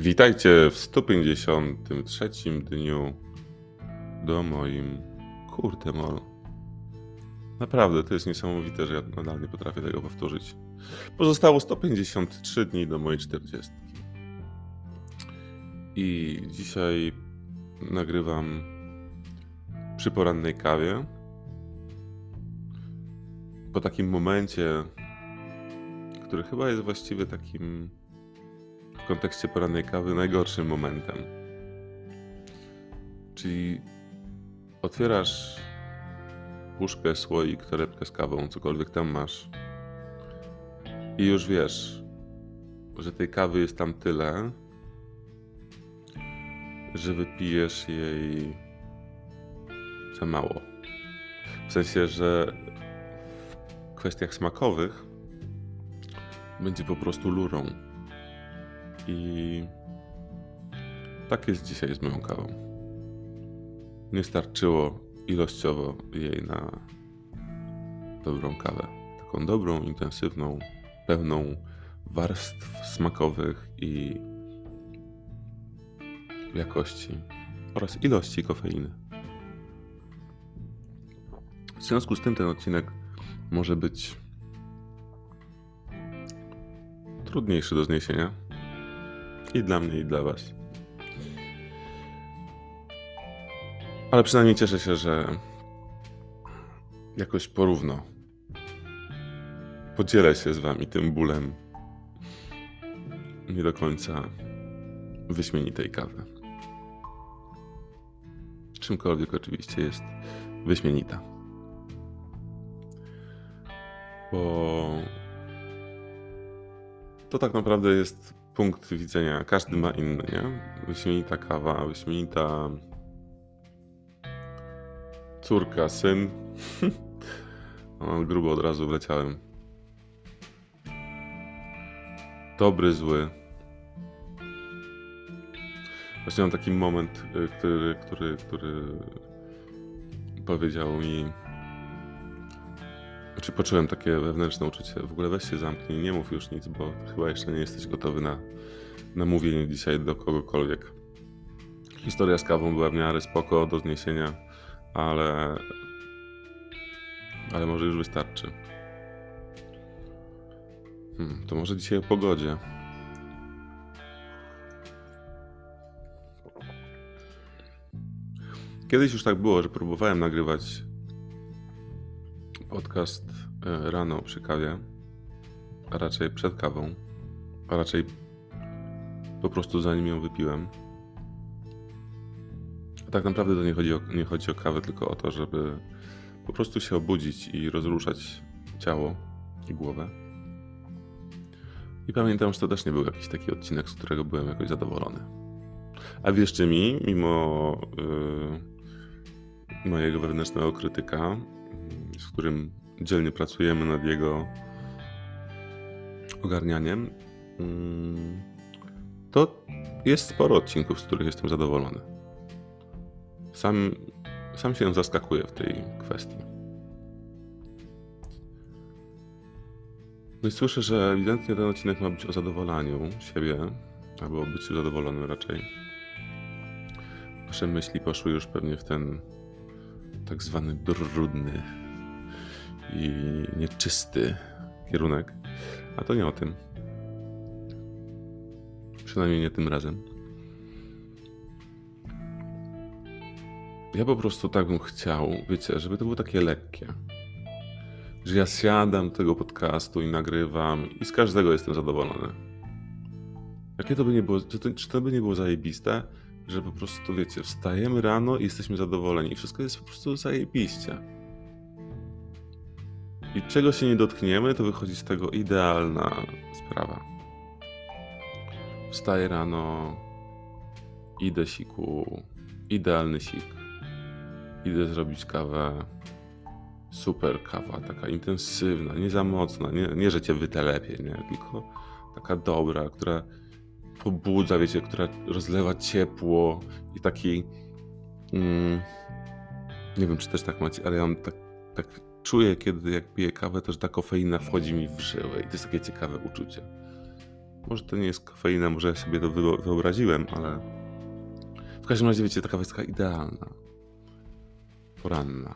Witajcie w 153 dniu do moim kurde mol. Naprawdę, to jest niesamowite, że ja nadal nie potrafię tego powtórzyć. Pozostało 153 dni do mojej 40. I dzisiaj nagrywam przy porannej kawie. Po takim momencie, który chyba jest właściwie takim kontekście porannej kawy najgorszym momentem. Czyli otwierasz puszkę, słoik, torebkę z kawą, cokolwiek tam masz i już wiesz, że tej kawy jest tam tyle, że wypijesz jej za mało. W sensie, że w kwestiach smakowych będzie po prostu lurą. I tak jest dzisiaj z moją kawą. Nie starczyło ilościowo jej na dobrą kawę. Taką dobrą, intensywną, pełną warstw smakowych i jakości oraz ilości kofeiny. W związku z tym ten odcinek może być trudniejszy do zniesienia i dla mnie, i dla Was. Ale przynajmniej cieszę się, że jakoś porówno podzielę się z Wami tym bólem nie do końca wyśmienitej kawy. Czymkolwiek oczywiście jest wyśmienita. Bo to tak naprawdę jest punkt widzenia. Każdy ma inny, nie? Wyśmienita kawa, wyśmienita córka, syn. o, grubo od razu wleciałem. Dobry, zły. Właśnie mam taki moment, y, który, który, który powiedział mi. Znaczy poczułem takie wewnętrzne uczucie. W ogóle weź się zamknij, nie mów już nic, bo chyba jeszcze nie jesteś gotowy na, na mówienie dzisiaj do kogokolwiek. Historia z kawą była w miarę spoko do zniesienia, ale ale może już wystarczy. Hmm, to może dzisiaj o pogodzie. Kiedyś już tak było, że próbowałem nagrywać podcast e, rano przy kawie, a raczej przed kawą, a raczej po prostu zanim ją wypiłem. A tak naprawdę to nie chodzi, o, nie chodzi o kawę, tylko o to, żeby po prostu się obudzić i rozruszać ciało i głowę. I pamiętam, że to też nie był jakiś taki odcinek, z którego byłem jakoś zadowolony. A wierzcie mi, mimo yy, mojego wewnętrznego krytyka, z którym dzielnie pracujemy nad jego ogarnianiem, yy, to jest sporo odcinków, z których jestem zadowolony. Sam, sam się zaskakuję w tej kwestii. No i słyszę, że ewidentnie ten odcinek ma być o zadowolaniu siebie, albo o byciu zadowolonym raczej. Nasze myśli poszły już pewnie w ten tak zwany brudny i nieczysty kierunek. A to nie o tym. Przynajmniej nie tym razem. Ja po prostu tak bym chciał, wiecie, żeby to było takie lekkie. Że ja siadam tego podcastu i nagrywam i z każdego jestem zadowolony. Jakie to by nie było, czy to, czy to by nie było zajebiste, że po prostu, wiecie, wstajemy rano i jesteśmy zadowoleni i wszystko jest po prostu zajebiście. I czego się nie dotkniemy, to wychodzi z tego idealna sprawa. Wstaję rano, idę siku, idealny sik idę zrobić kawę. Super kawa, taka intensywna, nie za mocna, nie, nie że cię wytelepie, nie, tylko taka dobra, która pobudza, wiecie, która rozlewa ciepło i taki. Mm, nie wiem, czy też tak macie, ale ja mam tak, tak czuję, kiedy jak piję kawę, to że ta kofeina wchodzi mi w żyły i to jest takie ciekawe uczucie. Może to nie jest kofeina, może ja sobie to wyobraziłem, ale w każdym razie, wiecie, taka jest taka idealna. Poranna.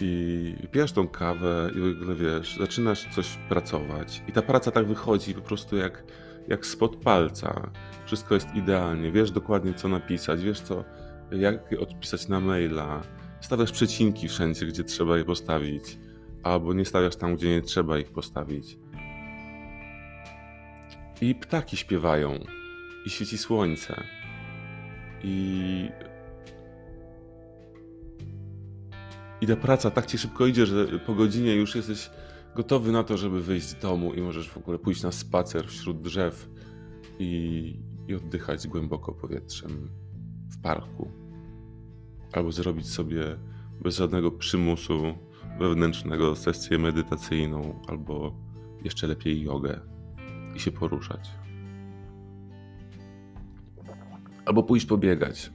I pijesz tą kawę i w ogóle wiesz, zaczynasz coś pracować. I ta praca tak wychodzi po prostu jak, jak spod palca. Wszystko jest idealnie. Wiesz dokładnie, co napisać, wiesz, co, jak odpisać na maila. Stawiasz przecinki wszędzie, gdzie trzeba je postawić, albo nie stawiasz tam, gdzie nie trzeba ich postawić. I ptaki śpiewają, i świeci słońce. I I ta praca tak ci szybko idzie, że po godzinie już jesteś gotowy na to, żeby wyjść z domu i możesz w ogóle pójść na spacer wśród drzew i, i oddychać głęboko powietrzem w parku. Albo zrobić sobie bez żadnego przymusu wewnętrznego sesję medytacyjną, albo jeszcze lepiej jogę i się poruszać. Albo pójść pobiegać,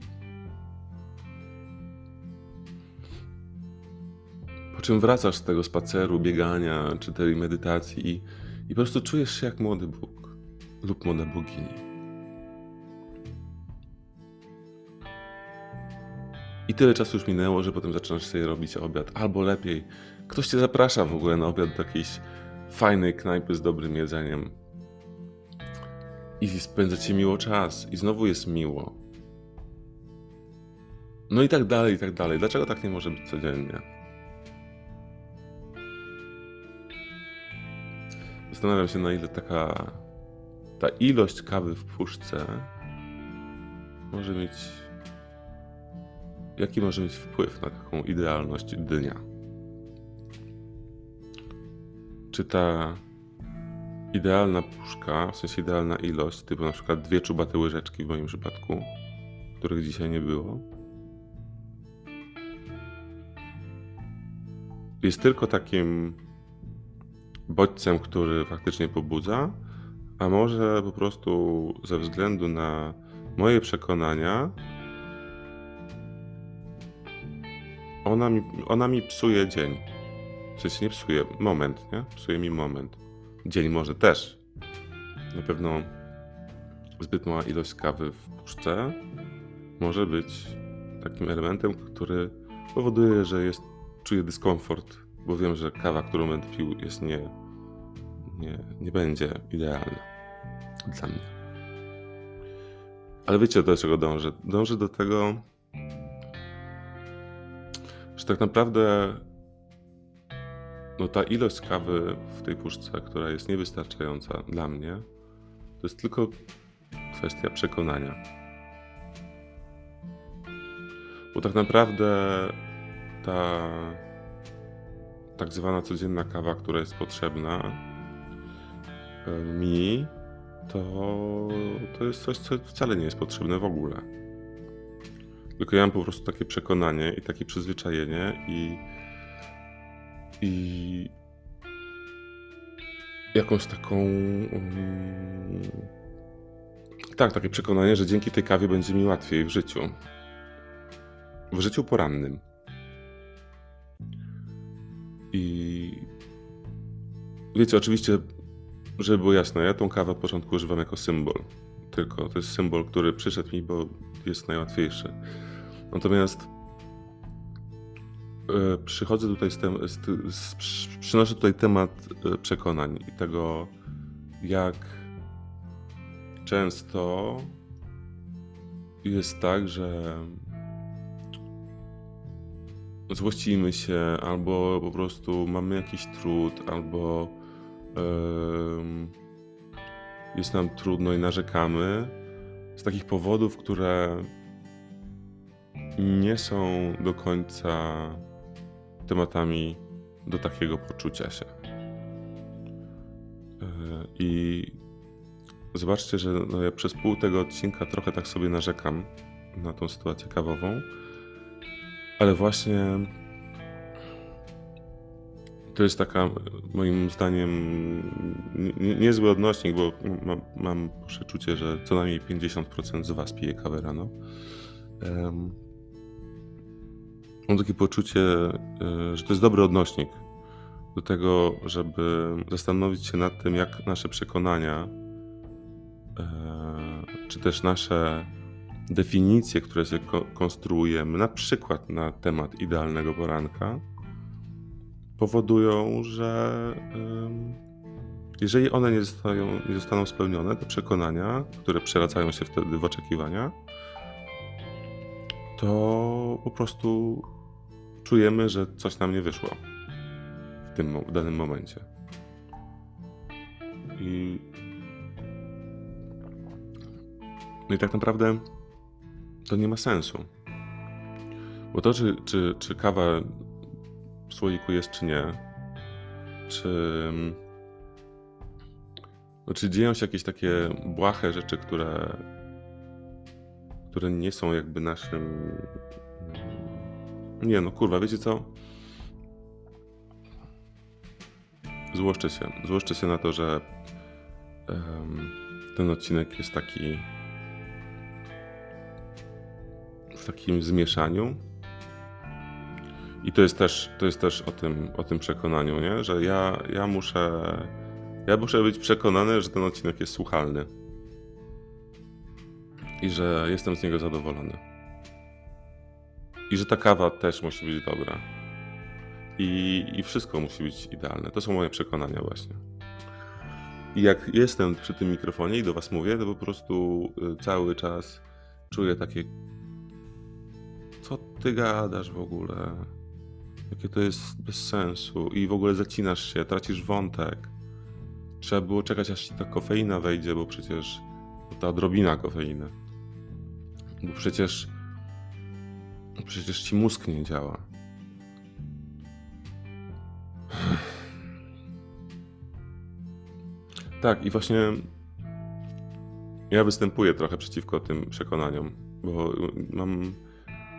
czym wracasz z tego spaceru, biegania czy tej medytacji i, i po prostu czujesz się jak młody Bóg lub młoda bogini. I tyle czasu już minęło, że potem zaczynasz sobie robić obiad. Albo lepiej, ktoś cię zaprasza w ogóle na obiad do jakiejś fajnej knajpy z dobrym jedzeniem. I spędzacie miło czas. I znowu jest miło. No i tak dalej, i tak dalej. Dlaczego tak nie może być codziennie? Zastanawiam się, na ile taka ta ilość kawy w puszce może mieć. Jaki może mieć wpływ na taką idealność dnia? Czy ta idealna puszka, w sensie idealna ilość, typu na przykład dwie czubate łyżeczki w moim przypadku, których dzisiaj nie było, jest tylko takim bodźcem, który faktycznie pobudza, a może po prostu ze względu na moje przekonania ona mi, ona mi psuje dzień. W sensie nie psuje, moment, nie? Psuje mi moment. Dzień może też. Na pewno zbyt mała ilość kawy w puszce może być takim elementem, który powoduje, że jest, czuję dyskomfort bo wiem, że kawa, którą będę pił, jest nie, nie, nie będzie idealna dla mnie. Ale wiecie, do czego dążę? Dążę do tego, że tak naprawdę no ta ilość kawy w tej puszce, która jest niewystarczająca dla mnie, to jest tylko kwestia przekonania. Bo tak naprawdę ta tak zwana codzienna kawa, która jest potrzebna mi, to, to jest coś, co wcale nie jest potrzebne w ogóle. Tylko ja mam po prostu takie przekonanie i takie przyzwyczajenie i, i jakąś taką. Um, tak, takie przekonanie, że dzięki tej kawie będzie mi łatwiej w życiu. W życiu porannym. I wiecie, oczywiście, żeby było jasne, ja tą kawę od początku używam jako symbol. Tylko to jest symbol, który przyszedł mi, bo jest najłatwiejszy. Natomiast e, przychodzę tutaj z, tem, z, z, przynoszę tutaj temat e, przekonań i tego, jak często jest tak, że złościmy się, albo po prostu mamy jakiś trud, albo yy, jest nam trudno i narzekamy z takich powodów, które nie są do końca tematami do takiego poczucia się. Yy, I zobaczcie, że no ja przez pół tego odcinka trochę tak sobie narzekam na tą sytuację kawową ale właśnie to jest taka, moim zdaniem, niezły odnośnik, bo mam, przeczucie, że co najmniej 50% z Was pije kawę rano. Um, mam takie poczucie, e, że to jest dobry odnośnik do tego, żeby zastanowić się nad tym, jak nasze przekonania, e, czy też nasze definicje, które sobie konstruujemy, na przykład na temat idealnego poranka, powodują, że jeżeli one nie zostają, nie zostaną spełnione, te przekonania, które przeradzają się wtedy w oczekiwania, to po prostu czujemy, że coś nam nie wyszło w tym w danym momencie. I, no i tak naprawdę to nie ma sensu. Bo to, czy, czy, czy kawa słoiku jest, czy nie, czy, no, czy dzieją się jakieś takie błahe rzeczy, które, które nie są jakby naszym. Nie no, kurwa, wiecie co? Złoszczę się. Złoszczę się na to, że um, ten odcinek jest taki w takim zmieszaniu. I to jest też, to jest też o, tym, o tym przekonaniu, nie? że ja, ja, muszę, ja muszę być przekonany, że ten odcinek jest słuchalny i że jestem z niego zadowolony. I że ta kawa też musi być dobra. I, I wszystko musi być idealne. To są moje przekonania, właśnie. I jak jestem przy tym mikrofonie i do Was mówię, to po prostu y, cały czas czuję takie co ty gadasz w ogóle? Jakie to jest bez sensu i w ogóle zacinasz się, tracisz wątek. Trzeba było czekać, aż ci ta kofeina wejdzie, bo przecież ta odrobina kofeiny. Bo przecież przecież ci mózg nie działa. Tak, i właśnie ja występuję trochę przeciwko tym przekonaniom, bo mam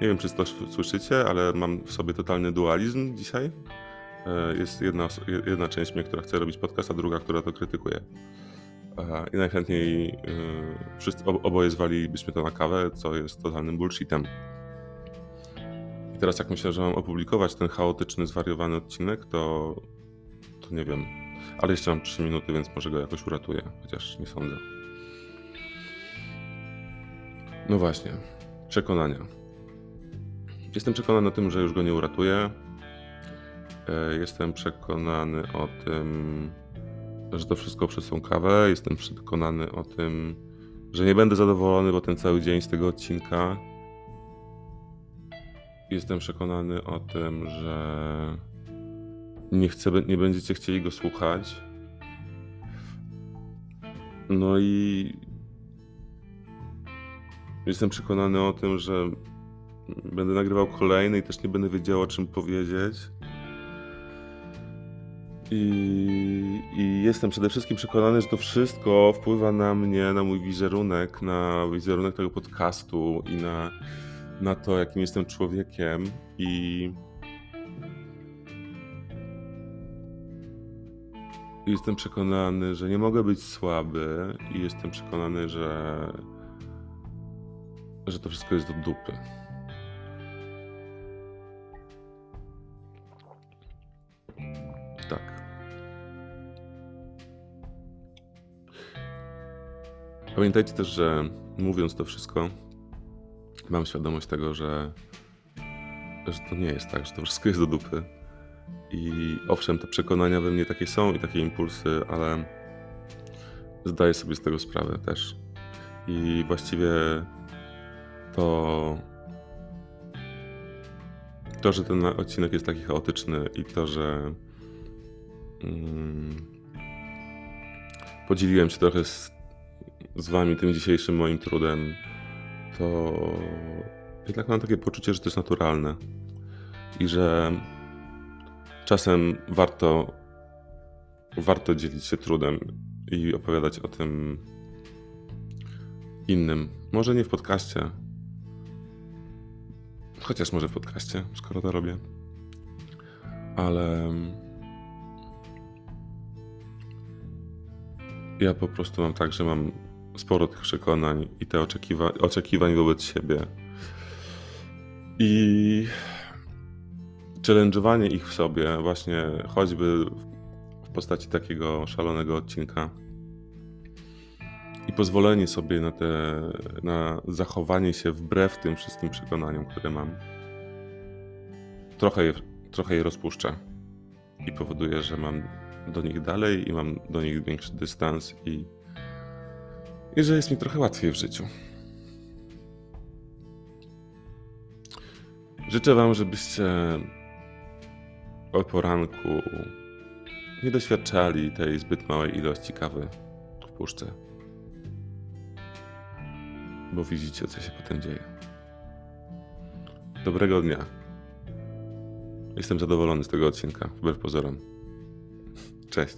nie wiem, czy to słyszycie, ale mam w sobie totalny dualizm dzisiaj. E, jest jedna, jedna część mnie, która chce robić podcast, a druga, która to krytykuje. E, I najchętniej e, wszyscy, oboje zwalilibyśmy to na kawę, co jest totalnym bullshitem. I teraz jak myślę, że mam opublikować ten chaotyczny, zwariowany odcinek, to, to nie wiem. Ale jeszcze mam 3 minuty, więc może go jakoś uratuję, chociaż nie sądzę. No właśnie, przekonania. Jestem przekonany o tym, że już go nie uratuję. E, jestem przekonany o tym, że to wszystko przez tą kawę. Jestem przekonany o tym, że nie będę zadowolony bo ten cały dzień z tego odcinka. Jestem przekonany o tym, że nie, chcę, nie będziecie chcieli go słuchać. No i jestem przekonany o tym, że Będę nagrywał kolejny i też nie będę wiedział o czym powiedzieć. I, I, jestem przede wszystkim przekonany, że to wszystko wpływa na mnie, na mój wizerunek, na wizerunek tego podcastu i na, na to, jakim jestem człowiekiem. I jestem przekonany, że nie mogę być słaby, i jestem przekonany, że, że to wszystko jest do dupy. Pamiętajcie też, że mówiąc to wszystko, mam świadomość tego, że, że to nie jest tak, że to wszystko jest do dupy. I owszem, te przekonania we mnie takie są i takie impulsy, ale zdaję sobie z tego sprawę też. I właściwie to, to, że ten odcinek jest taki chaotyczny i to, że mm, podzieliłem się trochę z z wami tym dzisiejszym moim trudem, to jednak mam takie poczucie, że to jest naturalne i że czasem warto, warto dzielić się trudem i opowiadać o tym innym. Może nie w podcaście, chociaż może w podcaście, skoro to robię, ale ja po prostu mam tak, że mam sporo tych przekonań i te oczekiwa oczekiwań wobec siebie. I challenge'owanie ich w sobie, właśnie choćby w postaci takiego szalonego odcinka i pozwolenie sobie na, te, na zachowanie się wbrew tym wszystkim przekonaniom, które mam, trochę je, trochę je rozpuszcza i powoduje, że mam do nich dalej i mam do nich większy dystans i, i że jest mi trochę łatwiej w życiu. Życzę Wam, żebyście o poranku nie doświadczali tej zbyt małej ilości kawy w puszce. Bo widzicie, co się potem dzieje. Dobrego dnia. Jestem zadowolony z tego odcinka, wbrew pozorom. Cześć.